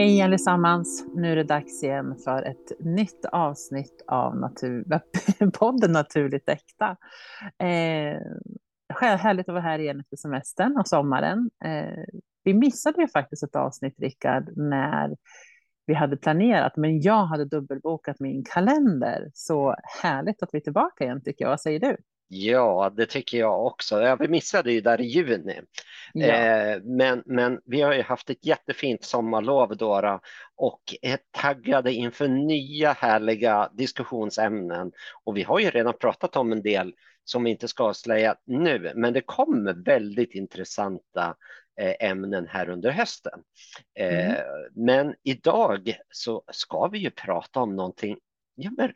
Hej allesammans! Nu är det dags igen för ett nytt avsnitt av natur... podden Naturligt Äkta. Eh, härligt att vara här igen efter semestern och sommaren. Eh, vi missade ju faktiskt ett avsnitt, Rickard, när vi hade planerat, men jag hade dubbelbokat min kalender. Så härligt att vi är tillbaka igen tycker jag. Vad säger du? Ja, det tycker jag också. Ja, vi missade ju där i juni. Ja. Eh, men, men vi har ju haft ett jättefint sommarlov Dora och är taggade inför nya härliga diskussionsämnen. Och vi har ju redan pratat om en del som vi inte ska avslöja nu, men det kommer väldigt intressanta eh, ämnen här under hösten. Eh, mm. Men idag så ska vi ju prata om någonting ja, men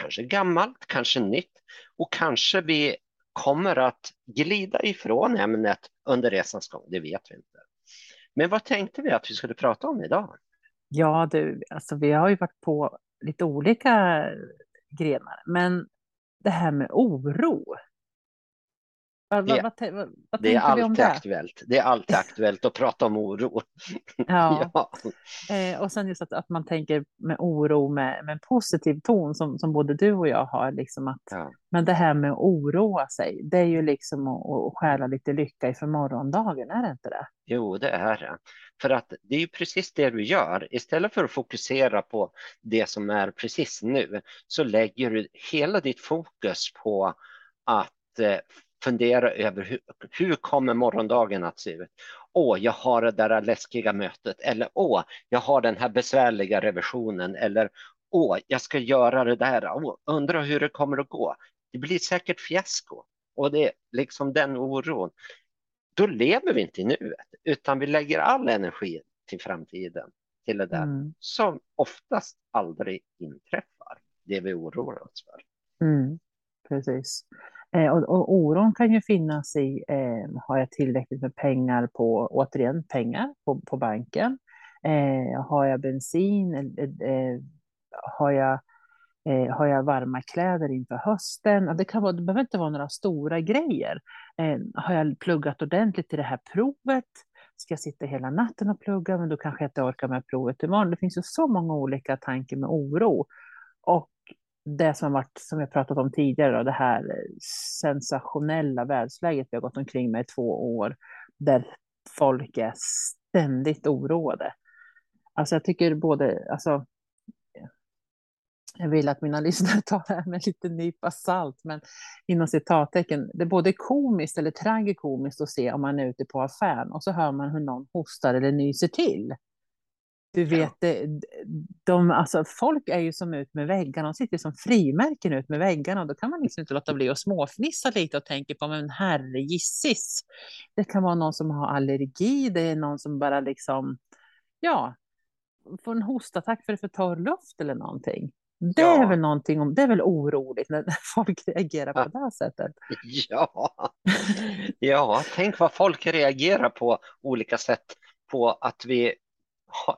kanske gammalt, kanske nytt och kanske vi kommer att glida ifrån ämnet under resans gång, det vet vi inte. Men vad tänkte vi att vi skulle prata om idag? Ja, du, alltså vi har ju varit på lite olika grenar, men det här med oro, vad, det, vad, vad, vad det är alltid det? aktuellt. Det är alltid aktuellt att prata om oro. Ja. ja. Eh, och sen just att, att man tänker med oro med, med en positiv ton som, som både du och jag har. Liksom att, ja. Men det här med att oroa sig, det är ju liksom att, att stjäla lite lycka ifrån morgondagen, är det inte det? Jo, det är det. För att det är ju precis det du gör. Istället för att fokusera på det som är precis nu så lägger du hela ditt fokus på att eh, fundera över hur, hur kommer morgondagen att se ut? Åh, jag har det där läskiga mötet eller åh, jag har den här besvärliga revisionen eller åh, jag ska göra det där. Åh, undrar hur det kommer att gå. Det blir säkert fiasko och det är liksom den oron. Då lever vi inte i nuet utan vi lägger all energi till framtiden till det där mm. som oftast aldrig inträffar. Det vi oroar oss för. Mm, precis. Eh, och, och, oron kan ju finnas i, eh, har jag tillräckligt med pengar på, återigen pengar på, på banken? Eh, har jag bensin? Eh, eh, eh har, jag, eh, har jag varma kläder inför hösten? Det, kan vara, det behöver inte vara några stora grejer. Eh, har jag pluggat ordentligt till det här provet? Ska jag sitta hela natten och plugga, men då kanske jag inte orkar med provet imorgon. Det finns ju så många olika tankar med oro. Och det som har varit, som jag pratat om tidigare, då, det här eh, sensationella världsläget vi har gått omkring med i två år, där folk är ständigt oroade. Alltså jag tycker både, alltså, jag vill att mina lyssnare tar det här med lite nypa salt, men inom citattecken, det är både komiskt eller tragikomiskt att se om man är ute på affären och så hör man hur någon hostar eller nyser till. Du vet, ja. de, alltså, folk är ju som ut med väggarna, de sitter som frimärken ut med väggarna och då kan man liksom inte låta bli att småfnissa lite och tänka på, men herre gissis. Det kan vara någon som har allergi, det är någon som bara liksom, ja, får en hostattack för för torr luft eller någonting. Det ja. är väl någonting om, det är väl oroligt när folk reagerar på det här sättet. Ja, ja, tänk vad folk reagerar på olika sätt på att vi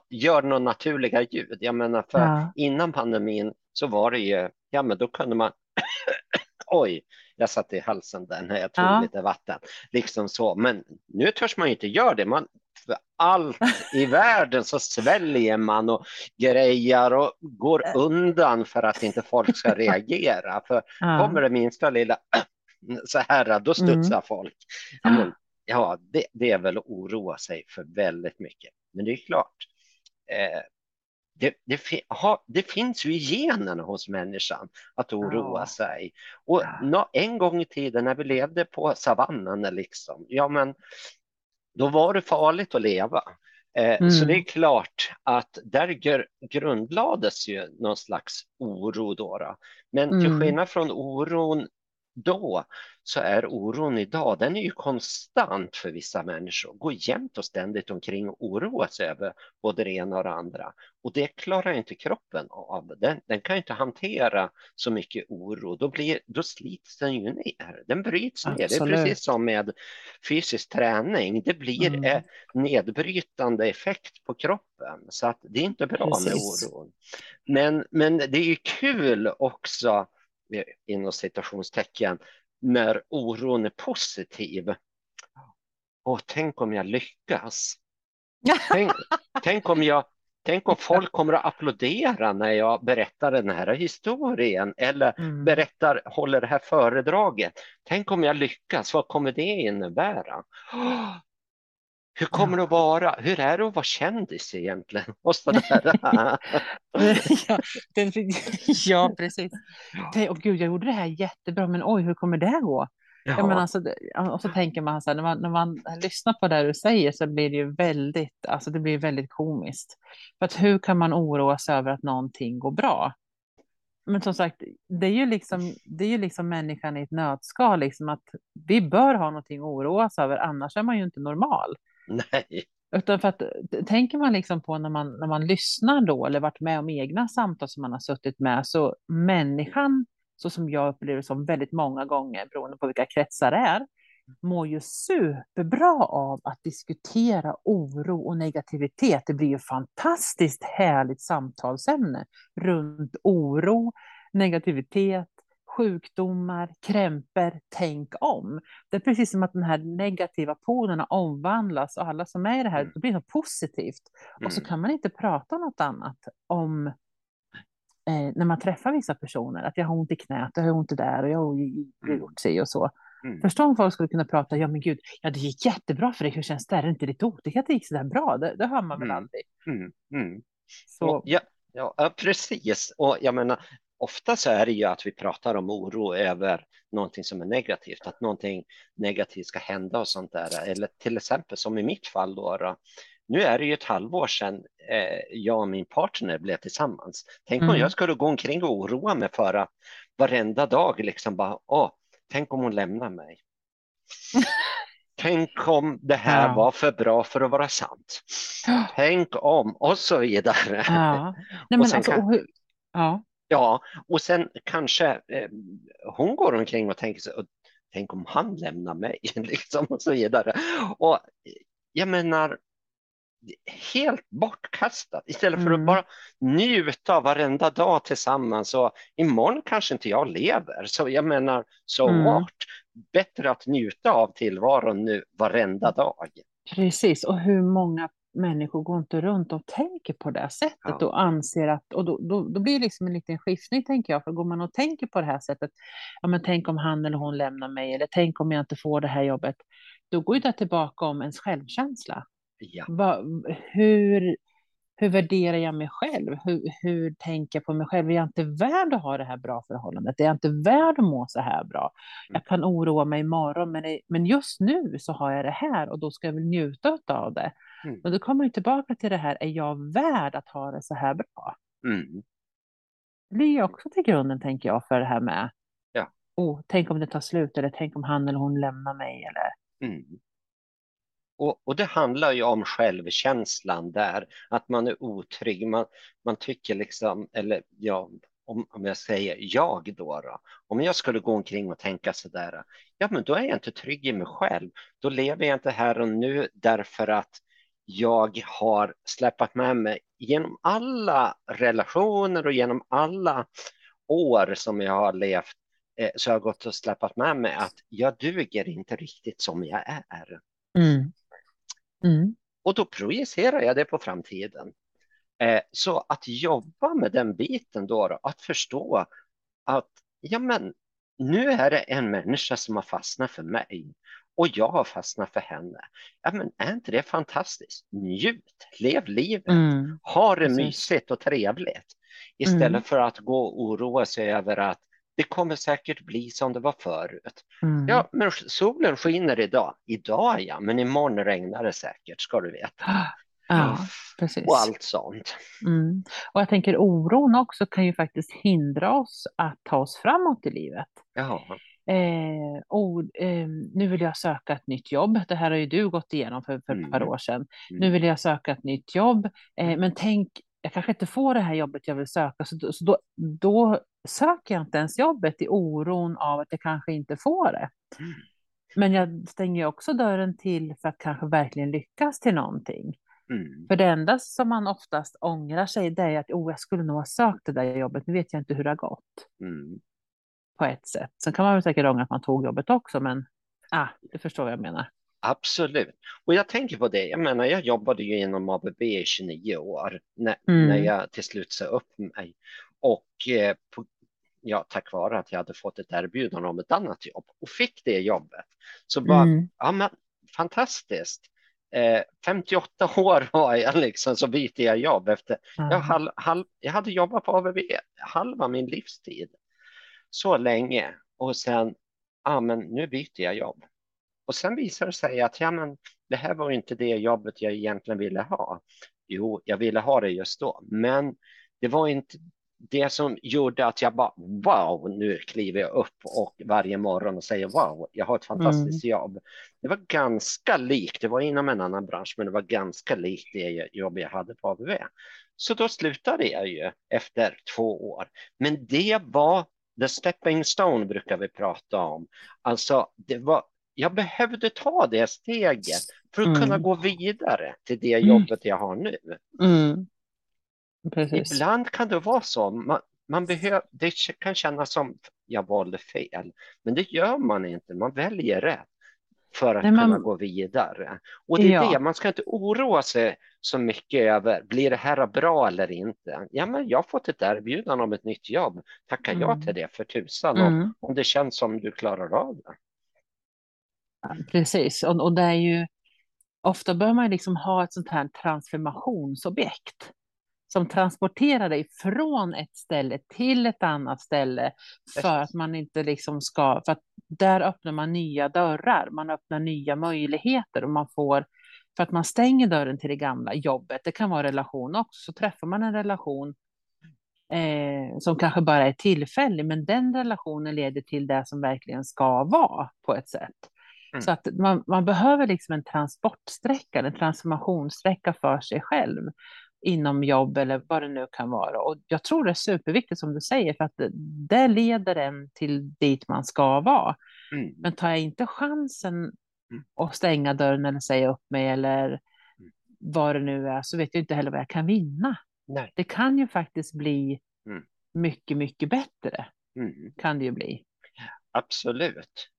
gör några naturliga ljud. Jag menar, för ja. innan pandemin så var det ju, ja men då kunde man, oj, jag satt i halsen där när jag tog ja. lite vatten, liksom så. Men nu törs man ju inte göra det. Man, för allt i världen så sväljer man och grejar och går undan för att inte folk ska reagera. För ja. kommer det minsta lilla så här, då studsar mm. folk. Ja, men, ja det, det är väl att oroa sig för väldigt mycket. Men det är klart, eh, det, det, ha, det, finns ju i generna hos människan att oroa ja. sig. Och ja. en gång i tiden när vi levde på savannen, liksom, ja, men, då var det farligt att leva. Eh, mm. Så det är klart att där grundlades ju någon slags oro. Då, då. Men mm. till skillnad från oron då så är oron idag, den är ju konstant för vissa människor. Går jämt och ständigt omkring och oroar sig över både det ena och det andra. Och det klarar inte kroppen av. Den, den kan inte hantera så mycket oro. Då, blir, då slits den ju ner. Den bryts ner. Det är precis som med fysisk träning. Det blir mm. en nedbrytande effekt på kroppen. Så att det är inte bra precis. med oron. Men, men det är ju kul också inom citationstecken, när oron är positiv. Och tänk om jag lyckas. tänk, tänk om jag Tänk om folk kommer att applådera när jag berättar den här historien eller mm. berättar, håller det här föredraget. Tänk om jag lyckas, vad kommer det innebära? Hur kommer det att vara? Hur är det att vara kändis egentligen? Och ja, den, ja, precis. Och gud, jag gjorde det här jättebra, men oj, hur kommer det gå? Ja. ja men alltså, och så tänker man så här, när man, när man lyssnar på det du säger så blir det ju väldigt, alltså det blir väldigt komiskt. För att hur kan man oroa sig över att någonting går bra? Men som sagt, det är ju liksom, det är ju liksom människan i ett nötskal, liksom att vi bör ha någonting att oroa sig över, annars är man ju inte normal. Nej. Utan för att tänker man liksom på när man, när man lyssnar då, eller varit med om egna samtal som man har suttit med, så människan så som jag upplever det som väldigt många gånger, beroende på vilka kretsar det är, mår ju superbra av att diskutera oro och negativitet. Det blir ju fantastiskt härligt samtalsämne runt oro, negativitet, sjukdomar, krämpor, tänk om. Det är precis som att den här negativa polerna omvandlas och alla som är i det här, mm. det blir så positivt. Mm. Och så mm. kan man inte prata något annat om eh, när man träffar vissa personer, att jag har ont i knät, jag har ont i där och jag har mm. gjort sig och så. Mm. Förstå om folk skulle kunna prata, ja men gud, ja det gick jättebra för dig, hur känns det? Är det inte lite otäckt det gick så där bra? Det, det hör man väl mm. aldrig. Mm. Mm. Så. Ja, ja, precis. Och jag menar, ofta så är det ju att vi pratar om oro över någonting som är negativt, att någonting negativt ska hända och sånt där. Eller till exempel som i mitt fall då, då nu är det ju ett halvår sedan eh, jag och min partner blev tillsammans. Tänk mm. om jag skulle gå omkring och oroa mig för att varenda dag liksom bara, åh, tänk om hon lämnar mig. Tänk om det här ja. var för bra för att vara sant. Tänk om och så vidare. Ja. Nej, men alltså, kan... hur... ja. Ja, och sen kanske eh, hon går omkring och tänker sig, tänk om han lämnar mig, liksom och så vidare. Och jag menar, helt bortkastat istället för mm. att bara njuta av varenda dag tillsammans. Och imorgon kanske inte jag lever, så jag menar, så mm. what? Bättre att njuta av tillvaron nu varenda dag. Precis, och hur många människor går inte runt och tänker på det sättet ja. och anser att, och då, då, då, blir det liksom en liten skiftning tänker jag, för går man och tänker på det här sättet, ja men tänk om han eller hon lämnar mig, eller tänk om jag inte får det här jobbet, då går det tillbaka om ens självkänsla. Ja. Va, hur, hur värderar jag mig själv? Hur, hur tänker jag på mig själv? Är jag inte värd att ha det här bra förhållandet? Är jag inte värd att må så här bra? Mm. Jag kan oroa mig imorgon, men, men just nu så har jag det här och då ska jag väl njuta av det. Mm. Och då kommer jag tillbaka till det här, är jag värd att ha det så här bra? Mm. Det blir också till grunden, tänker jag, för det här med, ja. oh, tänk om det tar slut, eller tänk om han eller hon lämnar mig, eller mm. Och, och, det handlar ju om självkänslan där, att man är otrygg. Man, man tycker liksom, eller ja, om, om jag säger jag då, då, om jag skulle gå omkring och tänka så där, ja men då är jag inte trygg i mig själv. Då lever jag inte här och nu därför att jag har släpat med mig genom alla relationer och genom alla år som jag har levt eh, så har jag gått och släpat med mig att jag duger inte riktigt som jag är. Mm. Mm. Och då projicerar jag det på framtiden. Eh, så att jobba med den biten då, att förstå att ja, men nu är det en människa som har fastnat för mig och jag har fastnat för henne. Ja, men är inte det fantastiskt? Njut, lev livet, mm. ha det Precis. mysigt och trevligt istället mm. för att gå och oroa sig över att det kommer säkert bli som det var förut. Mm. Ja, men solen skiner idag. Idag ja, men imorgon regnar det säkert, ska du veta. Ja, precis. Och allt sånt. Mm. Och jag tänker oron också kan ju faktiskt hindra oss att ta oss framåt i livet. Ja. Eh, och, eh, nu vill jag söka ett nytt jobb. Det här har ju du gått igenom för, för ett par mm. år sedan. Mm. Nu vill jag söka ett nytt jobb. Eh, men tänk, jag kanske inte får det här jobbet jag vill söka, så, så då, då söker jag inte ens jobbet i oron av att jag kanske inte får det. Mm. Men jag stänger också dörren till för att kanske verkligen lyckas till någonting. Mm. För det enda som man oftast ångrar sig det är att oh, jag skulle nog ha sökt det där jobbet, nu vet jag inte hur det har gått. Mm. På ett sätt. Sen kan man väl säkert ångra att man tog jobbet också, men ah, du förstår vad jag menar. Absolut. Och jag tänker på det, jag menar jag jobbade ju inom ABB i 29 år när, mm. när jag till slut sa upp mig. Och eh, på, ja, tack vare att jag hade fått ett erbjudande om ett annat jobb och fick det jobbet. Så bara, mm. ja men fantastiskt. Eh, 58 år var jag liksom, så byter jag jobb efter, mm. jag, halv, halv, jag hade jobbat på ABB halva min livstid. Så länge och sen, ja men nu byter jag jobb. Och sen visar det sig att ja, men det här var inte det jobbet jag egentligen ville ha. Jo, jag ville ha det just då, men det var inte det som gjorde att jag bara wow, nu kliver jag upp och varje morgon och säger wow, jag har ett fantastiskt mm. jobb. Det var ganska likt, det var inom en annan bransch, men det var ganska likt det jobb jag hade på ABV. Så då slutade jag ju efter två år. Men det var the stepping stone brukar vi prata om. Alltså, det var jag behövde ta det steget för att mm. kunna gå vidare till det mm. jobbet jag har nu. Mm. Ibland kan det vara så. Man, man behöver, det kan kännas som jag valde fel, men det gör man inte. Man väljer rätt för att Nej, man... kunna gå vidare. Och det är ja. det, man ska inte oroa sig så mycket över, blir det här bra eller inte? Ja, men jag har fått ett erbjudande om ett nytt jobb, tackar mm. jag till det för tusan, mm. om, om det känns som du klarar av det. Precis, och, och det är ju ofta bör man liksom ha ett sånt här transformationsobjekt som transporterar dig från ett ställe till ett annat ställe för att man inte liksom ska, för att där öppnar man nya dörrar, man öppnar nya möjligheter och man får, för att man stänger dörren till det gamla jobbet, det kan vara relation också, så träffar man en relation eh, som kanske bara är tillfällig, men den relationen leder till det som verkligen ska vara på ett sätt. Mm. Så att man, man behöver liksom en transportsträcka, en transformationssträcka för sig själv inom jobb eller vad det nu kan vara. Och jag tror det är superviktigt som du säger, för att det, det leder en till dit man ska vara. Mm. Men tar jag inte chansen mm. att stänga dörren eller säga upp mig eller mm. vad det nu är, så vet jag inte heller vad jag kan vinna. Nej. Det kan ju faktiskt bli mm. mycket, mycket bättre. Mm. Kan det ju bli. Absolut.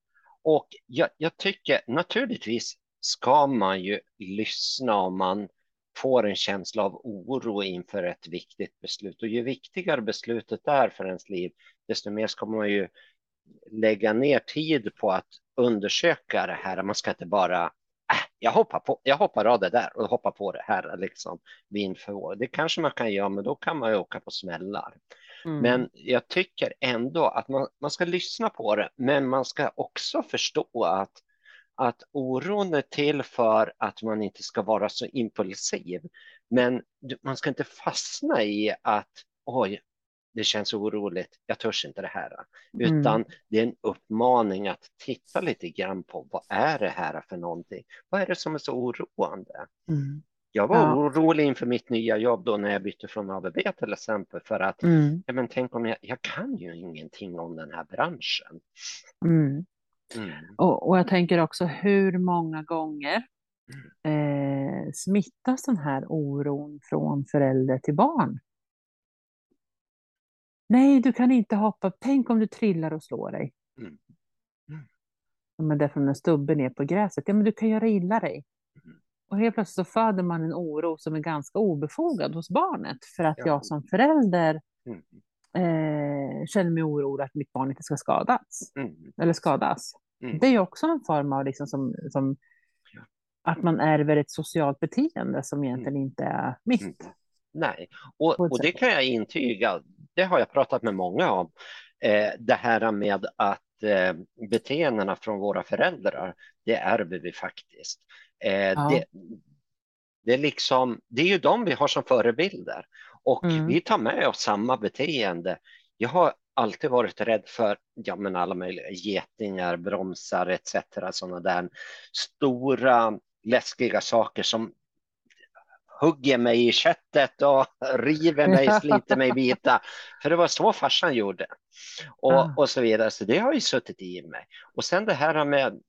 Och jag, jag, tycker naturligtvis ska man ju lyssna om man får en känsla av oro inför ett viktigt beslut. Och ju viktigare beslutet är för ens liv, desto mer ska man ju lägga ner tid på att undersöka det här. Man ska inte bara, äh, jag, hoppar på, jag hoppar av det där och hoppar på det här liksom vind för vår. Det kanske man kan göra, men då kan man ju åka på smällar. Mm. Men jag tycker ändå att man, man ska lyssna på det, men man ska också förstå att, att oron är till för att man inte ska vara så impulsiv. Men man ska inte fastna i att oj, det känns oroligt, jag törs inte det här. Mm. Utan det är en uppmaning att titta lite grann på vad är det här för någonting? Vad är det som är så oroande? Mm. Jag var ja. orolig inför mitt nya jobb då när jag bytte från ABB till exempel för att mm. ja, men tänk om jag, jag kan ju ingenting om den här branschen. Mm. Mm. Och, och, jag tänker också hur många gånger eh, smittas den här oron från förälder till barn? Nej, du kan inte hoppa. Tänk om du trillar och slår dig. Mm. Mm. Men det är från en stubbe ner på gräset. Ja, men du kan göra illa dig. Och helt plötsligt så föder man en oro som är ganska obefogad hos barnet för att ja. jag som förälder mm. eh, känner mig orolig att mitt barn inte ska skadas. Mm. Eller skadas. Mm. Det är också en form av liksom som, som att man ärver ett socialt beteende som egentligen mm. inte är mitt. Mm. Nej, och, och det kan jag intyga. Det har jag pratat med många om. Eh, det här med att eh, beteendena från våra föräldrar, det ärver vi faktiskt. Eh, ja. det, det, är liksom, det är ju de vi har som förebilder och mm. vi tar med oss samma beteende. Jag har alltid varit rädd för ja, men alla möjliga getingar, bromsar etc. Sådana där stora läskiga saker som hugger mig i köttet och river mig, sliter mig vita. För det var så farsan gjorde. Och, och så vidare. Så det har ju suttit i mig. Och sen det här med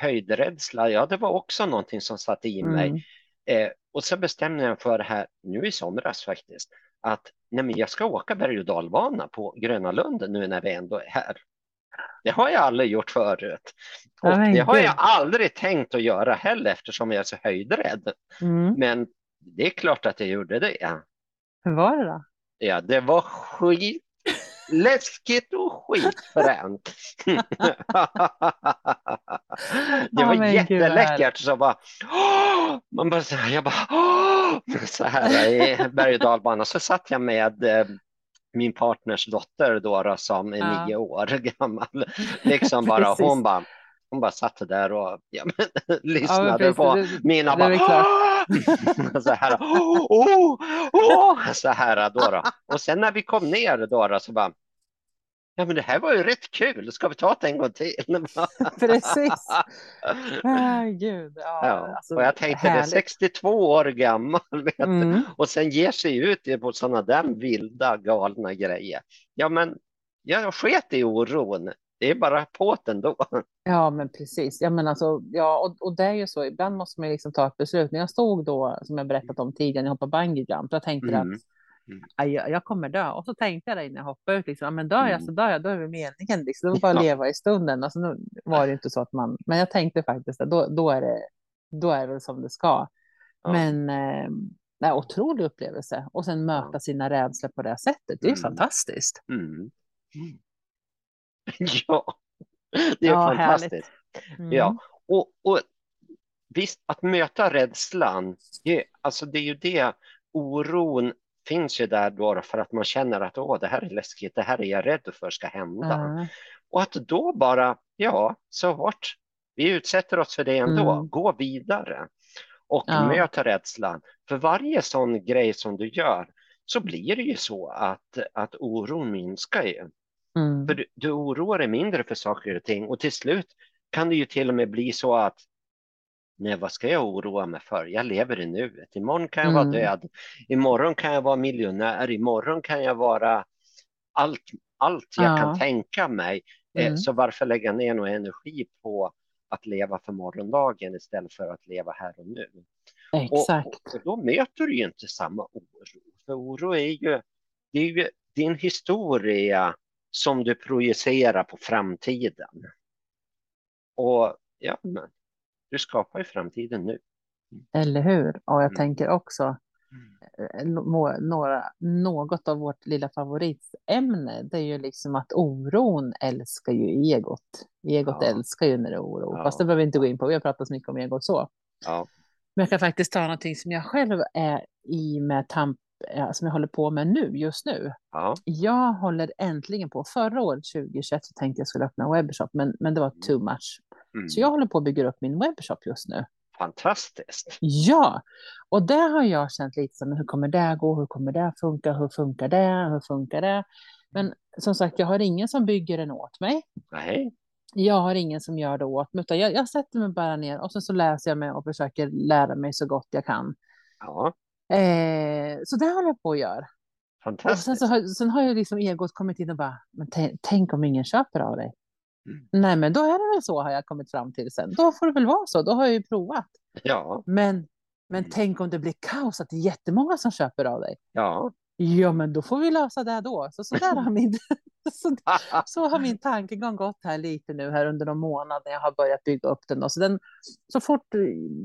höjdrädsla, ja det var också någonting som satt i mig. Mm. Eh, och så bestämde jag för det här nu i somras faktiskt, att nej men jag ska åka berg och dalbana på Gröna Lund nu när vi ändå är här. Det har jag aldrig gjort förut. Och det har jag aldrig tänkt att göra heller eftersom jag är så höjdrädd. Mm. Men det är klart att jag gjorde det. Hur var det då? Ja, det var skit läskigt och skitfränt. det var oh, jätteläckert. Så bara, man bara, så här, jag bara, så här i berg och dalbana. Så satt jag med eh, min partners dotter då, som är ja. nio år gammal. Liksom bara, hon bara, hon bara satt där och ja, men, lyssnade ja, på det, mina. Det, bara, så här, oh, oh, så här då, då. Och sen när vi kom ner då, då så bara, Ja, men det här var ju rätt kul. Ska vi ta det en gång till? Precis. Ah, gud. Ja, ja. Alltså, och jag tänkte härligt. det är 62 år gammal vet mm. och sen ger sig ut på sådana där vilda galna grejer. Ja, men jag sket i oron. Det är bara på ändå. Ja, men precis. Ja, men alltså, ja, och, och det är ju så. Ibland måste man liksom ta ett beslut. När jag stod då, som jag berättat om tidigare, när jag hoppade bungee jump, jag tänkte mm. att Mm. Jag, jag, kommer dö. Och så tänkte jag det innan jag hoppade ut, liksom, men dör jag mm. så dör jag, då är det meningen. Liksom. Då bara ja. leva i stunden. Alltså, nu var det inte så att man, men jag tänkte faktiskt att då, då, är det, då är det som det ska. Ja. Men eh, nej, otrolig upplevelse. Och sen möta sina rädslor på det sättet, det är mm. fantastiskt. Mm. Ja, det är ja, fantastiskt. Mm. Ja, och, och visst, att möta rädslan, det, alltså det är ju det oron finns ju där då för att man känner att Åh, det här är läskigt, det här är jag rädd för ska hända. Mm. Och att då bara, ja, så hårt, vi utsätter oss för det ändå, mm. gå vidare och ja. möta rädslan. För varje sån grej som du gör så blir det ju så att, att oron minskar ju. Mm. För du, du oroar dig mindre för saker och ting och till slut kan det ju till och med bli så att Nej, vad ska jag oroa mig för? Jag lever i nuet. Imorgon kan jag mm. vara död. Imorgon kan jag vara miljonär. Imorgon kan jag vara allt, allt jag ja. kan tänka mig. Eh, mm. Så varför lägga ner någon energi på att leva för morgondagen istället för att leva här och nu? Exakt. Och, och då möter du ju inte samma oro. För oro är ju, det är ju din historia som du projicerar på framtiden. Och ja, men du skapar ju framtiden nu. Eller hur? Och jag mm. tänker också mm. Eh, några, något av vårt lilla favoritämne, det är ju liksom att oron älskar ju egot. Egot ja. älskar ju när det är oro, ja. fast det behöver vi inte gå in på. Vi har pratat så mycket om egot så. Ja. Men jag kan faktiskt ta någonting som jag själv är i med tamp, som jag håller på med nu, just nu. Ja. Jag håller äntligen på. Förra året, 2021, så tänkte jag skulle öppna en webbshop, men, men det var mm. too much. Mm. Så jag håller på att bygga upp min webbshop just nu. Fantastiskt. Ja, och där har jag känt lite som hur kommer det gå, hur kommer det funka, hur funkar det, hur funkar det? Men som sagt, jag har ingen som bygger den åt mig. Nej. Jag har ingen som gör det åt mig, utan jag, jag sätter mig bara ner och sen så läser jag mig och försöker lära mig så gott jag kan. Ja. Eh, så det håller jag på att göra. Fantastiskt. Sen, så har, sen har ju liksom egot kommit in och bara, men tänk om ingen köper av dig. Nej, men då är det väl så har jag kommit fram till sen. Då får det väl vara så. Då har jag ju provat. Ja. Men, men mm. tänk om det blir kaos, att det är jättemånga som köper av dig. Ja. Ja, men då får vi lösa det då. Så, så, där har min, så, så har min tankegång gått här lite nu här under någon månad när jag har börjat bygga upp den. Då. Så, den, så fort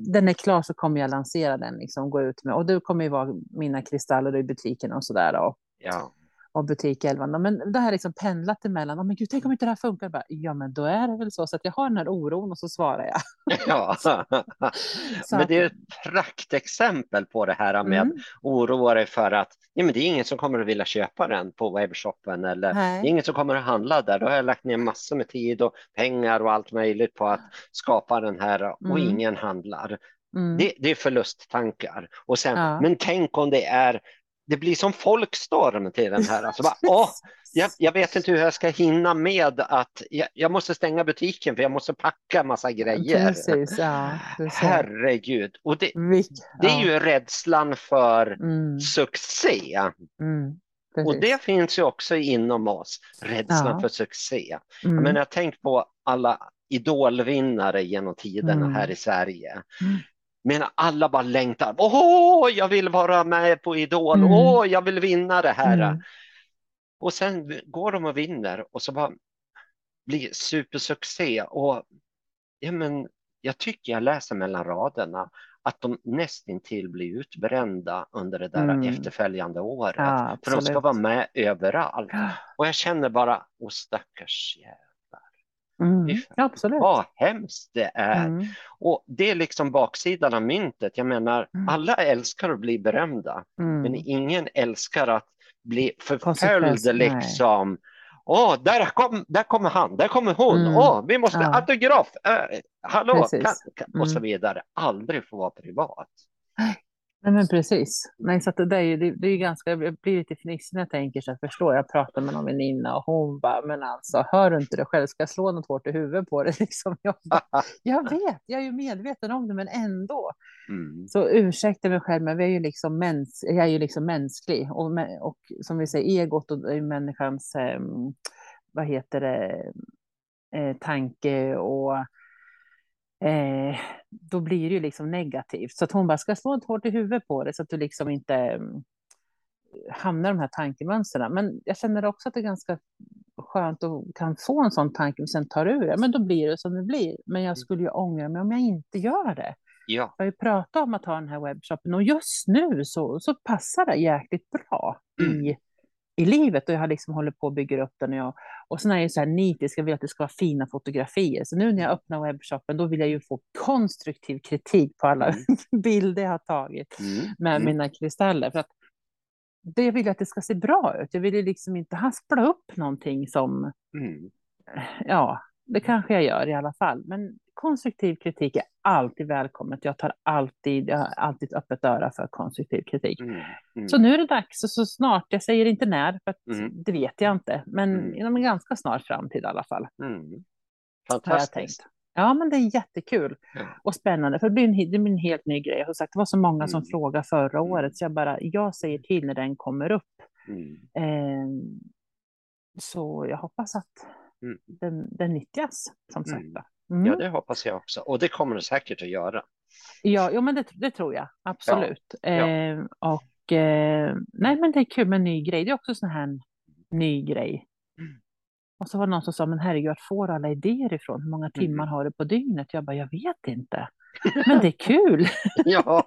den är klar så kommer jag lansera den, liksom, gå ut med. Och du kommer ju vara mina kristaller i butiken och så där. Ja och butik 11. Men det här liksom pendlat emellan. Oh, men gud, tänk om inte det här funkar. Bara, ja, men då är det väl så. Så att jag har den här oron och så svarar jag. Ja, men det är ett praktexempel på det här med mm. att oroa dig för att ja, men det är ingen som kommer att vilja köpa den på webbshoppen eller Nej. det är ingen som kommer att handla där. Då har jag lagt ner massor med tid och pengar och allt möjligt på att skapa den här och mm. ingen handlar. Mm. Det, det, är förlusttankar. Och sen, ja. Men tänk om det är det blir som folkstorm till den här. Alltså bara, åh, jag, jag, vet inte hur jag ska hinna med att jag, jag måste stänga butiken för jag måste packa massa grejer. Precis, ja, Herregud. Och det, det är ju rädslan för mm. succé. Mm. Och det finns ju också inom oss, rädslan ja. för succé. Mm. Men jag tänkt på alla idolvinnare genom tiderna mm. här i Sverige. Men alla bara längtar. Åh, jag vill vara med på Idol. Mm. Åh, jag vill vinna det här. Mm. Och sen går de och vinner och så bara, bli supersuccé och ja, men, jag tycker jag läser mellan raderna att de nästintill blir utbrända under det där mm. efterföljande året. Ja, för de ska vara med överallt. Och jag känner bara, åh stackars jävlar. Mm. Absolut. Vad hemskt det är. Mm. Och det är liksom baksidan av myntet. Jag menar, mm. alla älskar att bli berömda, mm. men ingen älskar att bli förföljd liksom. Åh, där, kom, där kommer han, där kommer hon, mm. åh, vi måste, ja. autograf, äh, hallå, kan, kan, och så mm. vidare. Aldrig få vara privat. Nej, men precis. Nej, så det, är ju, det, det är ganska, jag blir lite fnissig när jag tänker så jag förstår. Jag pratar med någon väninna och hon bara, men alltså, hör du inte det själv? Ska jag slå något hårt i huvudet på det? Liksom, jag, bara, jag vet, jag är ju medveten om det, men ändå. Mm. Så ursäkta mig själv, men vi är ju liksom mäns, jag är ju liksom mänsklig. Och, och som vi säger, egot och är människans, eh, vad heter det, eh, tanke och eh, då blir det ju liksom negativt. Så att hon bara ska slå ett hårt i huvudet på det så att du liksom inte mm, hamnar i de här tankemönstren. Men jag känner också att det är ganska skönt att kan få en sån tanke och sen tar ur det. Men då blir det som det blir. Men jag mm. skulle ju ångra mig om jag inte gör det. Ja. Jag har ju pratat om att ha den här webbshoppen och just nu så, så passar det jäkligt bra mm. i i livet och jag har liksom hållit på och bygger upp den. Och, jag, och sen är jag så här nitisk, jag vill att det ska vara fina fotografier. Så nu när jag öppnar webbshoppen då vill jag ju få konstruktiv kritik på alla mm. bilder jag har tagit mm. med mm. mina kristaller. För att det vill jag att det ska se bra ut. Jag vill ju liksom inte haspla upp någonting som, mm. ja, det kanske jag gör i alla fall. Men konstruktiv kritik är alltid välkommet. Jag tar alltid, jag har alltid ett öppet öra för konstruktiv kritik. Mm, mm. Så nu är det dags, och så snart, jag säger inte när, för mm. det vet jag inte, men mm. inom en ganska snar framtid i alla fall. Mm. Fantastiskt. Ja, men det är jättekul och spännande, för det blir, en, det blir en helt ny grej. Som sagt, det var så många som mm. frågade förra året, så jag bara, jag säger till när den kommer upp. Eh, så jag hoppas att den, den nyttjas, som sagt. Mm. Ja, det hoppas jag också. Och det kommer det säkert att göra. Ja, jo, men det, det tror jag absolut. Ja. Eh, och eh, nej, men det är kul med en ny grej. Det är också sån här ny grej. Mm. Och så var det någon som sa, men herregud, vart får alla idéer ifrån? Hur många timmar mm. har du på dygnet? Jag bara, jag vet inte. Men det är kul. ja.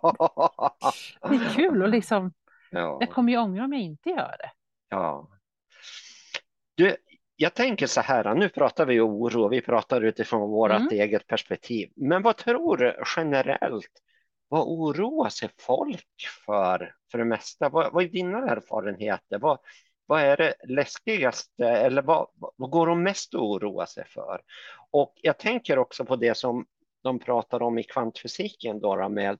det är kul och liksom, ja. jag kommer ju ångra om jag inte gör det. Ja. Du, jag tänker så här, nu pratar vi oro, vi pratar utifrån vårt mm. eget perspektiv. Men vad tror du generellt? Vad oroar sig folk för, för det mesta? Vad, vad är dina erfarenheter? Vad, vad är det läskigaste eller vad, vad går de mest att oroa sig för? Och jag tänker också på det som de pratar om i kvantfysiken då med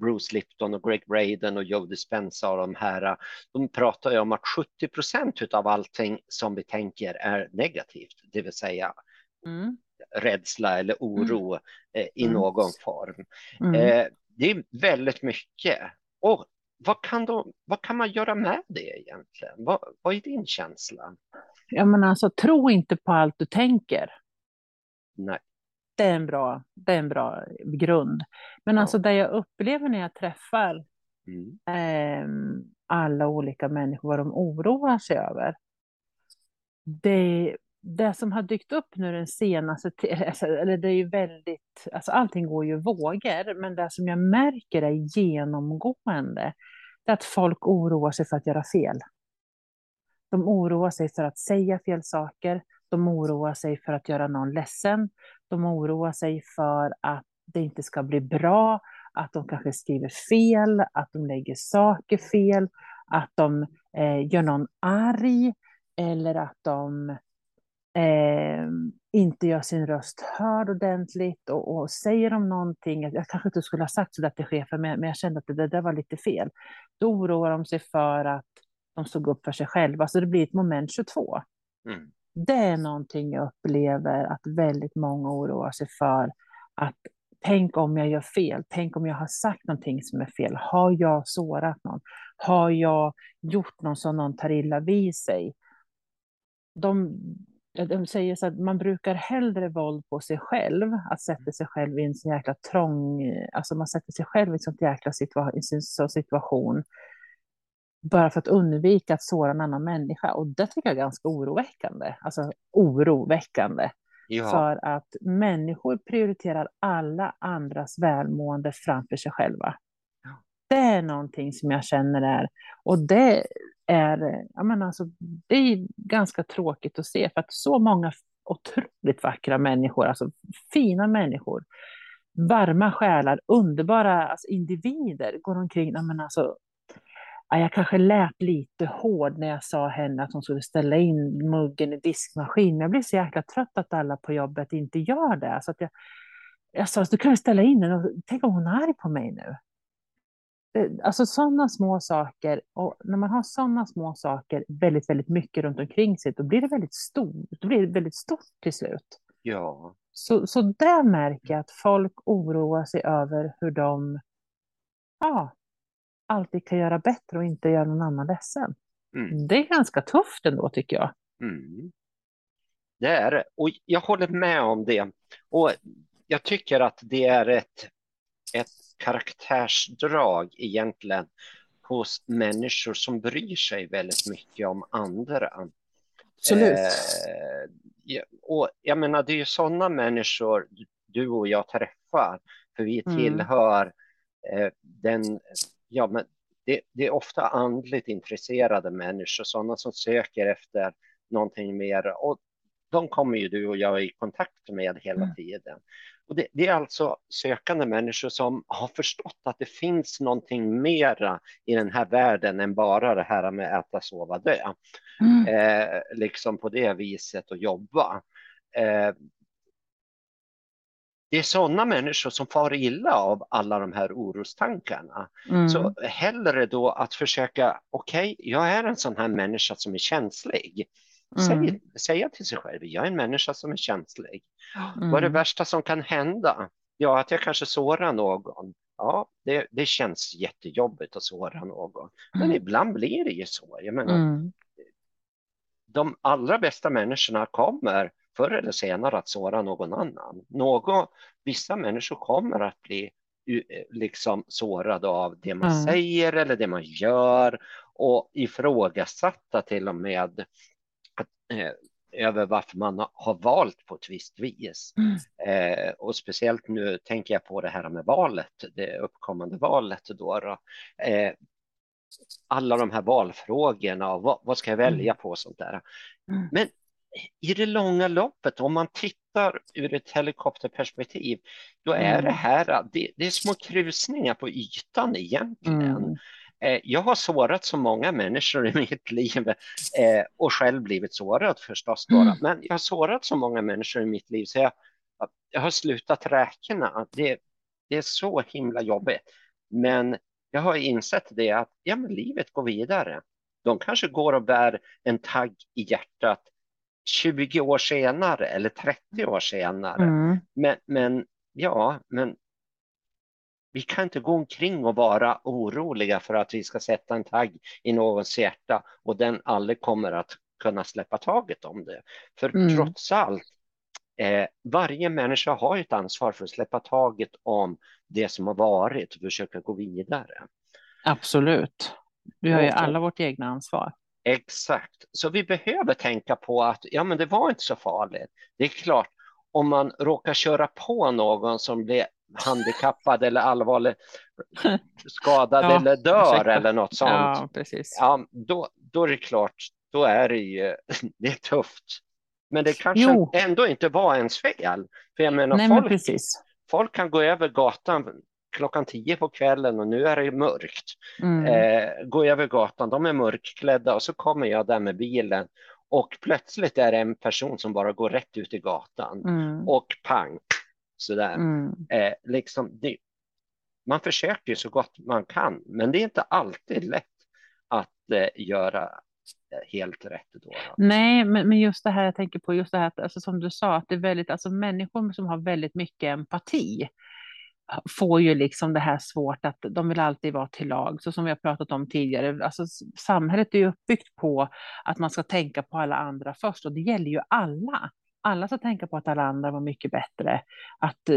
Bruce Lipton och Greg Braden och Joe Dispenza och de här, de pratar ju om att 70 procent av allting som vi tänker är negativt, det vill säga mm. rädsla eller oro mm. eh, i mm. någon form. Mm. Eh, det är väldigt mycket. Och vad kan, de, vad kan man göra med det egentligen? Vad, vad är din känsla? Ja, men alltså, tro inte på allt du tänker. Nej det är en bra, det är en bra grund. Men ja. alltså det jag upplever när jag träffar mm. eh, alla olika människor, vad de oroar sig över. Det, det som har dykt upp nu den senaste alltså, eller det är ju väldigt, alltså allting går ju vågor, men det som jag märker är genomgående, det är att folk oroar sig för att göra fel. De oroar sig för att säga fel saker, de oroar sig för att göra någon ledsen, de oroar sig för att det inte ska bli bra, att de kanske skriver fel, att de lägger saker fel, att de eh, gör någon arg eller att de eh, inte gör sin röst hörd ordentligt och, och säger de någonting, jag kanske inte skulle ha sagt så där till chefen, men, men jag kände att det, det där var lite fel. Då oroar de sig för att de stod upp för sig själva, så det blir ett moment 22. Mm. Det är någonting jag upplever att väldigt många oroar sig för. Att tänk om jag gör fel, tänk om jag har sagt någonting som är fel. Har jag sårat någon? Har jag gjort någon som någon tar illa vid sig? De, de säger så att man brukar hellre våld på sig själv, att sätta sig själv i en sån jäkla trång, alltså man sätter sig själv i en sån jäkla situa situation bara för att undvika att såra en annan människa. Och det tycker jag är ganska oroväckande. Alltså oroväckande. Ja. För att människor prioriterar alla andras välmående framför sig själva. Ja. Det är någonting som jag känner är, och det är, jag menar alltså, det är ganska tråkigt att se, för att så många otroligt vackra människor, alltså fina människor, varma själar, underbara alltså, individer går omkring, jag menar alltså, jag kanske lät lite hård när jag sa henne att hon skulle ställa in muggen i diskmaskinen. Jag blir så jäkla trött att alla på jobbet inte gör det. Så att jag, jag sa, du kan ställa in den. Tänk om hon är arg på mig nu. Alltså sådana små saker. Och när man har sådana små saker väldigt, väldigt mycket runt omkring sig, då blir det väldigt stort. Då blir det väldigt stort till slut. Ja. Så, så där märker jag att folk oroar sig över hur de ja, alltid kan göra bättre och inte göra någon annan ledsen. Mm. Det är ganska tufft ändå tycker jag. Mm. Det är det. Och jag håller med om det. Och jag tycker att det är ett, ett karaktärsdrag egentligen hos människor som bryr sig väldigt mycket om andra. Absolut. Eh, och jag menar, det är ju sådana människor du och jag träffar, för vi mm. tillhör mm. eh, den ja, men det, det, är ofta andligt intresserade människor, sådana som söker efter någonting mer. Och de kommer ju du och jag i kontakt med hela mm. tiden. Och det, det, är alltså sökande människor som har förstått att det finns någonting mera i den här världen än bara det här med äta, sova, dö. Mm. Eh, liksom på det viset och jobba. Eh, det är sådana människor som far illa av alla de här orostankarna. Mm. Så hellre då att försöka, okej, okay, jag är en sån här människa som är känslig. Mm. Säg, säga till sig själv, jag är en människa som är känslig. Mm. Vad är det värsta som kan hända? Ja, att jag kanske sårar någon. Ja, det, det känns jättejobbigt att såra någon. Men mm. ibland blir det ju så. Jag menar, mm. de allra bästa människorna kommer förr eller senare att såra någon annan. Någon, vissa människor kommer att bli eh, liksom sårade av det man mm. säger eller det man gör och ifrågasatta till och med att, eh, över varför man har valt på ett visst vis. Mm. Eh, och speciellt nu tänker jag på det här med valet, det uppkommande valet då. då. Eh, alla de här valfrågorna och vad, vad ska jag välja mm. på och sånt där. Mm. Men i det långa loppet, om man tittar ur ett helikopterperspektiv, då är mm. det här det, det, är små krusningar på ytan egentligen. Mm. Eh, jag har sårat så många människor i mitt liv eh, och själv blivit sårad förstås. Mm. Men jag har sårat så många människor i mitt liv så jag, jag har slutat räkna. Det, det är så himla jobbigt. Men jag har insett det att ja, men livet går vidare. De kanske går och bär en tagg i hjärtat 20 år senare eller 30 år senare. Mm. Men, men ja, men vi kan inte gå omkring och vara oroliga för att vi ska sätta en tagg i någons hjärta och den aldrig kommer att kunna släppa taget om det. För mm. trots allt, eh, varje människa har ett ansvar för att släppa taget om det som har varit och försöka gå vidare. Absolut. Vi har ju alla vårt egna ansvar. Exakt, så vi behöver tänka på att ja, men det var inte så farligt. Det är klart, om man råkar köra på någon som blir handikappad eller allvarligt skadad ja, eller dör ursäkta. eller något sånt. Ja, precis. Ja, då, då är det klart, då är det ju det är tufft. Men det kanske jo. ändå inte var ens fel. För jag menar, Nej, folk, men folk kan gå över gatan klockan tio på kvällen och nu är det mörkt. Mm. Eh, gå över gatan, de är mörkklädda och så kommer jag där med bilen och plötsligt är det en person som bara går rätt ut i gatan mm. och pang, sådär. Mm. Eh, liksom det, man försöker så gott man kan, men det är inte alltid lätt att eh, göra helt rätt då. Nej, men, men just det här jag tänker på, just det här alltså, som du sa, att det är väldigt, alltså människor som har väldigt mycket empati får ju liksom det här svårt att de vill alltid vara till lag, så som vi har pratat om tidigare. Alltså, samhället är ju uppbyggt på att man ska tänka på alla andra först och det gäller ju alla. Alla ska tänka på att alla andra var mycket bättre, att,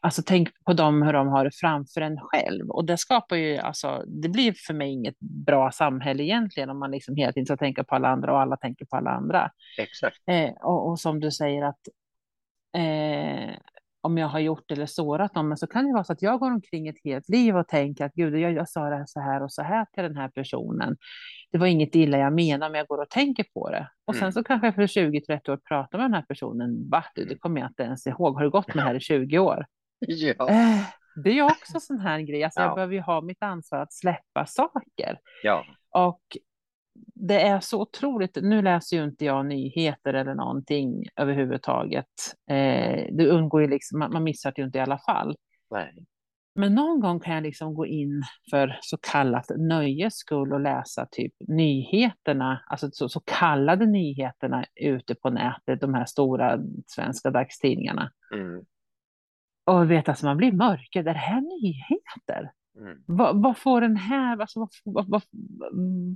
Alltså tänk på dem hur de har det framför en själv. Och det skapar ju, alltså, det blir för mig inget bra samhälle egentligen om man liksom hela tiden ska tänka på alla andra och alla tänker på alla andra. Exakt. Eh, och, och, som du säger att eh, om jag har gjort eller sårat någon, men så kan det vara så att jag går omkring ett helt liv och tänker att gud, jag, jag sa det här så här och så här till den här personen. Det var inget illa jag menar, men jag går och tänker på det. Och sen mm. så kanske jag för 20-30 år pratar med den här personen. Va, du, det kommer jag inte ens ihåg. Har du gått med det här i 20 år? Ja. Eh, det är ju också sån här grej. Alltså, ja. Jag behöver ju ha mitt ansvar att släppa saker. Ja. Och det är så otroligt. Nu läser ju inte jag nyheter eller någonting överhuvudtaget. Eh, det undgår ju liksom, man, man missar det ju inte i alla fall. Nej. Men någon gång kan jag liksom gå in för så kallat nöjes skull och läsa typ nyheterna, alltså så, så kallade nyheterna ute på nätet, de här stora svenska dagstidningarna. Mm. Och vet alltså man blir mörker, det här nyheter. Mm. Vad, vad, får den här, alltså, vad, vad,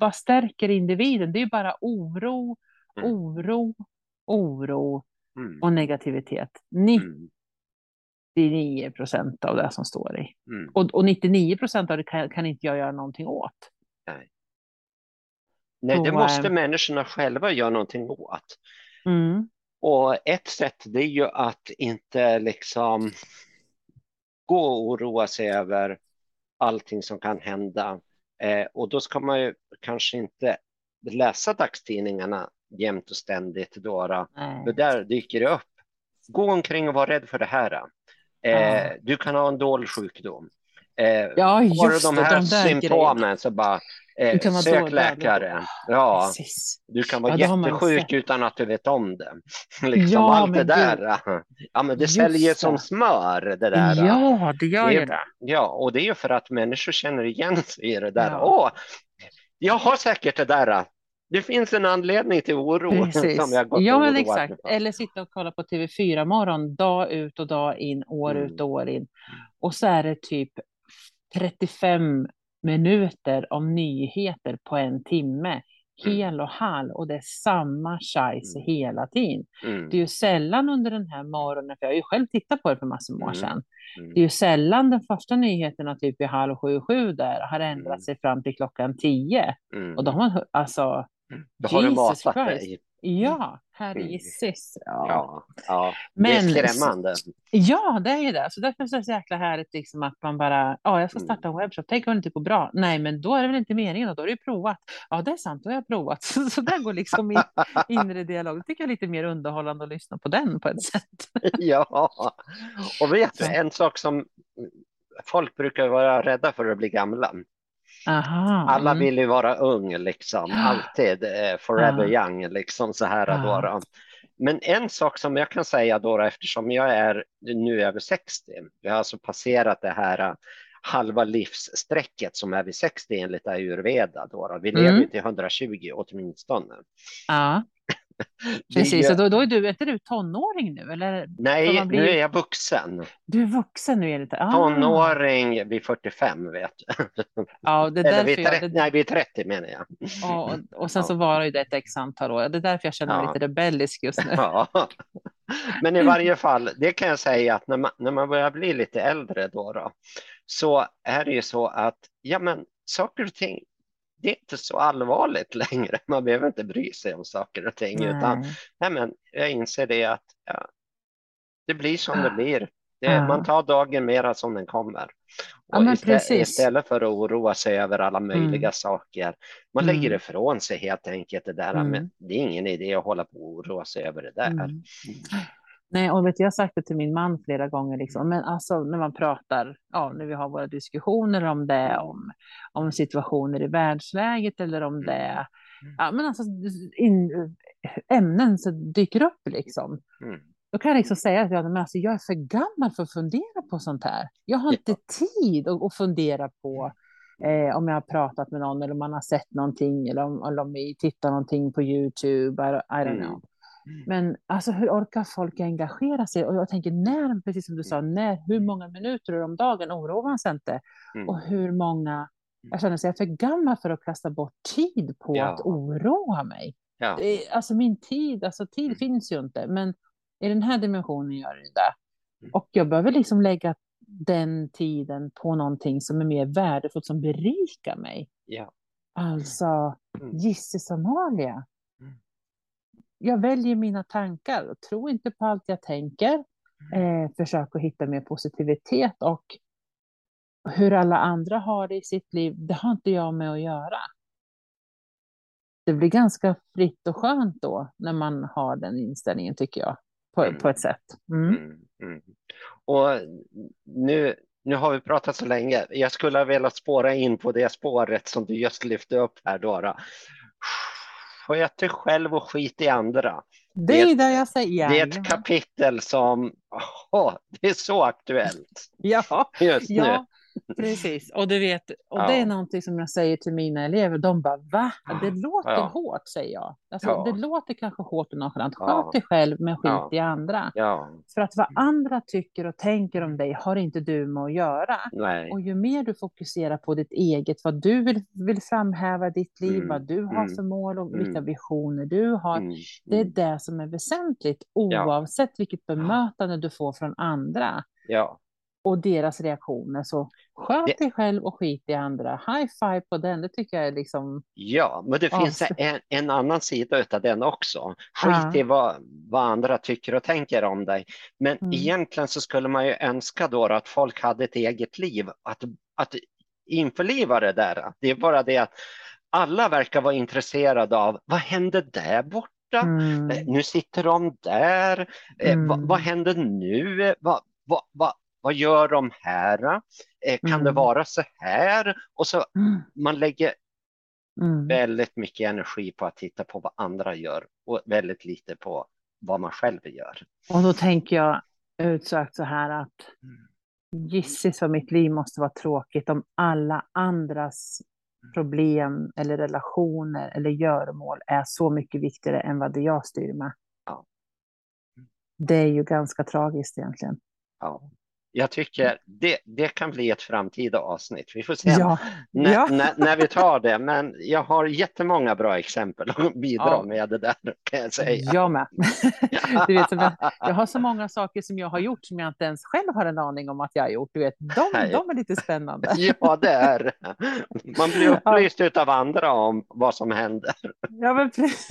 vad, stärker individen? Det är ju bara oro, mm. oro, oro mm. och negativitet. 99 procent av det som står i. Mm. Och, och 99 procent av det kan, kan, inte jag göra någonting åt. Nej, Nej det måste äh, människorna själva göra någonting åt. Mm. Och ett sätt det är ju att inte liksom gå och oroa sig över allting som kan hända. Eh, och då ska man ju kanske inte läsa dagstidningarna jämt och ständigt. Då, då. För där dyker det upp. Gå omkring och var rädd för det här. Eh, ja. Du kan ha en dålig sjukdom. Eh, ja, just har du de här de symptomen så bara Eh, sök läkare. Ja, Precis. du kan vara ja, jättesjuk utan att du vet om det. liksom, ja, allt det där. Du... Ja, men det Just säljer det. som smör det där. Ja, det gör ju det. Ja, och det är ju för att människor känner igen sig i det där. Ja. Åh, jag har säkert det där. Det finns en anledning till oro. Precis. Som jag gått ja, men exakt. Eller sitta och kolla på TV4 morgon, dag ut och dag in, år mm. ut och år in. Och så är det typ 35 minuter om nyheter på en timme. Mm. Hel och halv och det är samma scheisse mm. hela tiden. Mm. Det är ju sällan under den här morgonen, för jag har ju själv tittat på det för massor av år sedan. Det är ju sällan de första nyheterna typ i halv sju, sju där har ändrat sig fram till klockan tio. Och då har man alltså, då har Jesus du matat Christ. dig. Ja, herregisses. Ja. ja, ja. Men, det är skrämmande. Ja, det är ju det. Så därför är det så jäkla härligt liksom att man bara, ja, jag ska mm. starta en webbshop. Tänk om det inte går bra. Nej, men då är det väl inte meningen. Då har du provat. Ja, det är sant. Då har jag provat. Så, så där går liksom min inre dialog. Det tycker jag är lite mer underhållande att lyssna på den på ett sätt. ja, och vet du, en sak som folk brukar vara rädda för att bli gamla. Aha, Alla mm. vill ju vara ung liksom, alltid eh, forever ja. young liksom så här ja. då, Men en sak som jag kan säga då eftersom jag är nu över 60, vi har alltså passerat det här eh, halva livssträcket som är vid 60 enligt ayurveda. Då, då. Vi mm. lever till 120 åtminstone. Ja. Precis, och då, då är du, är du tonåring nu? Eller Nej, bli... nu är jag vuxen. Du är vuxen nu? Är det ah. Tonåring vid 45 vet du. Ja, det är Eller vid 30, jag... nej, vid 30 menar jag. Ja, och, och sen ja. så var det ett x antal år. Det är därför jag känner mig ja. lite rebellisk just nu. Ja. Men i varje fall, det kan jag säga att när man, när man börjar bli lite äldre då, då så är det ju så att ja, men saker och ting det är inte så allvarligt längre. Man behöver inte bry sig om saker och ting. Nej. Utan, nej, men jag inser det att ja, det blir som det blir. Det, ja. Man tar dagen mera som den kommer. Ja, istället, istället, för att oroa sig över alla möjliga mm. saker. Man mm. lägger ifrån sig helt enkelt det där. Mm. Men det är ingen idé att hålla på och oroa sig över det där. Mm. Nej, och vet, jag har sagt det till min man flera gånger, liksom. men alltså när man pratar, ja, när vi har våra diskussioner om det, om, om situationer i världsläget eller om det, mm. ja, men alltså in, ämnen som dyker upp liksom. Mm. Då kan jag liksom säga att jag, men alltså, jag är för gammal för att fundera på sånt här. Jag har inte tid att, att fundera på eh, om jag har pratat med någon eller om man har sett någonting eller om, eller om vi tittar någonting på YouTube. I, I don't mm. know. Mm. Men alltså, hur orkar folk engagera sig? Och jag tänker när, precis som du sa, mm. när, hur många minuter om dagen oroar man sig inte? Mm. Och hur många, jag känner sig för gammal för att kasta bort tid på ja. att oroa mig. Ja. Alltså min tid, alltså tid mm. finns ju inte, men i den här dimensionen gör det det. Och jag behöver liksom lägga den tiden på någonting som är mer värdefullt, som berikar mig. Ja. Alltså, Mm. Gissis Amalia. Jag väljer mina tankar och tror inte på allt jag tänker. Mm. Eh, försök att hitta mer positivitet och hur alla andra har det i sitt liv, det har inte jag med att göra. Det blir ganska fritt och skönt då när man har den inställningen tycker jag, på, Mm. på ett sätt. Mm. Mm, mm. Och nu, nu har vi pratat så länge. Jag skulle ha velat spåra in på det spåret som du just lyfte upp här, Dora. Sköt dig själv och skit i andra. Det är Det- jag säger. Det är ett kapitel som, åh, det är så aktuellt Ja, just nu. Precis. Och du vet, och det Ja. är någonting som jag säger till mina elever. De bara, va? Det låter Ja. hårt, säger jag. Alltså, Ja. Det låter kanske hårt och nonchalant. Sköt dig själv, men skit i andra. För att vad andra tycker och tänker om dig har inte du med att göra. nej. Och ju mer du fokuserar på ditt eget, vad du vill, vill framhäva i ditt liv, Mm, vad du har mm, för mål och vilka mm. visioner du har. Mm, Det är mm. det som är väsentligt oavsett vilket bemötande du får från andra Ja, och deras reaktioner. Så sköt Det- dig själv och skit i andra. High five på den, det tycker jag är liksom... ja, men det finns en, en annan sida av den också. Skit Ja. i vad, vad andra tycker och tänker om dig. Men Mm. egentligen så skulle man ju önska då att folk hade ett eget liv, att, att införliva det där. Det är bara det att alla verkar vara intresserade av vad hände där borta? Mm. Eh, Nu sitter de där. Eh, Mm. vad, vad händer nu? Eh, Vad, vad, vad, vad gör de här? Eh, kan det Mm. vara så här? Och så Mm. man lägger Mm. väldigt mycket energi på att titta på vad andra gör och väldigt lite på vad man själv gör. Och då tänker jag utsökt så här att Mm. Gissis för mitt liv måste vara tråkigt om alla andras problem eller relationer eller göromål är så mycket viktigare än vad det jag styr med. Ja. Det är ju ganska tragiskt egentligen. Ja. Jag tycker det, det kan bli ett framtida avsnitt. Vi får se Ja, när, ja. när, när vi tar det. Men jag har jättemånga bra exempel att bidra Ja. med det där kan jag säga. jag med. Du vet, jag, har så många saker som jag har gjort som jag inte ens själv har en aning om att jag har gjort. Du vet, de, de är lite spännande. Ja, det är Man blir upplyst av andra om vad som händer. Ja, men precis.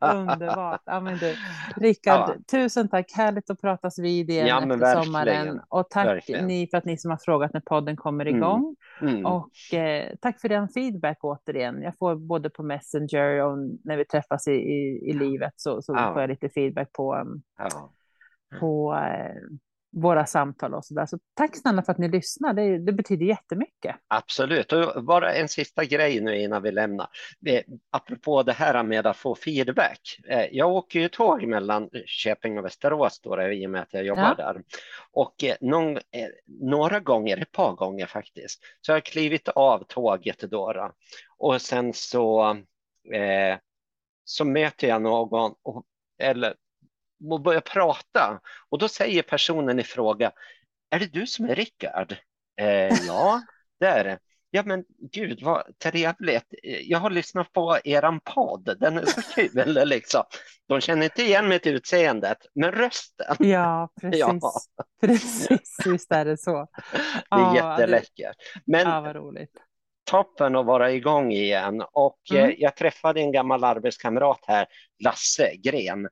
Underbart. Ja, men du, Rickard, Ja. tusen tack. Härligt att pratas vid igen Ja, men. Sommaren. Och tack Verkligen. ni för att ni som har frågat när podden kommer Mm. igång. Mm. Och eh, tack för den feedback återigen. Jag får både på Messenger och när vi träffas i, i, i livet så, så Ja. får jag lite feedback på, um, Ja. på eh, våra samtal och så där. Så tack snälla för att ni lyssnar. Det, det betyder jättemycket. Absolut. Och bara en sista grej nu innan vi lämnar. Eh, Apropå det här med att få feedback. Eh, Jag åker ju tåg mellan Köping och Västerås då, i och med att jag jobbar Ja. där. Och eh, någon, några gånger, ett par gånger faktiskt, så har jag klivit av tåget då. Och sen så, eh, så möter jag någon och, eller och börjar prata. Och då säger personen i fråga, är det du som är Rickard? Eh, ja, det är det. Ja, men gud vad trevligt. Jag har lyssnat på eran podd. Den är så kul liksom. De känner inte igen mitt utseendet, men rösten. Ja, precis. Ja. Precis, visst är det så. Det är Ja, jätteläckert. Men Ja, vad roligt. toppen att vara igång igen. Och Mm. eh, jag träffade en gammal arbetskamrat här, Lasse Gren.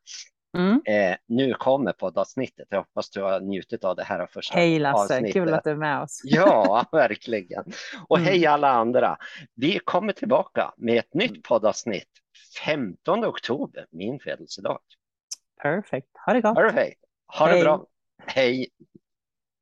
Mm. Eh, nu kommer poddavsnittet. Jag hoppas du har njutit av det här första Hej Lasse, avsnittet. kul att du är med oss. Ja, verkligen. Och Mm. hej alla andra. Vi kommer tillbaka med ett nytt poddavsnitt 15 oktober, min födelsedag. Perfect. Ha det gott. Perfekt. Ha det Hej. bra. Hej.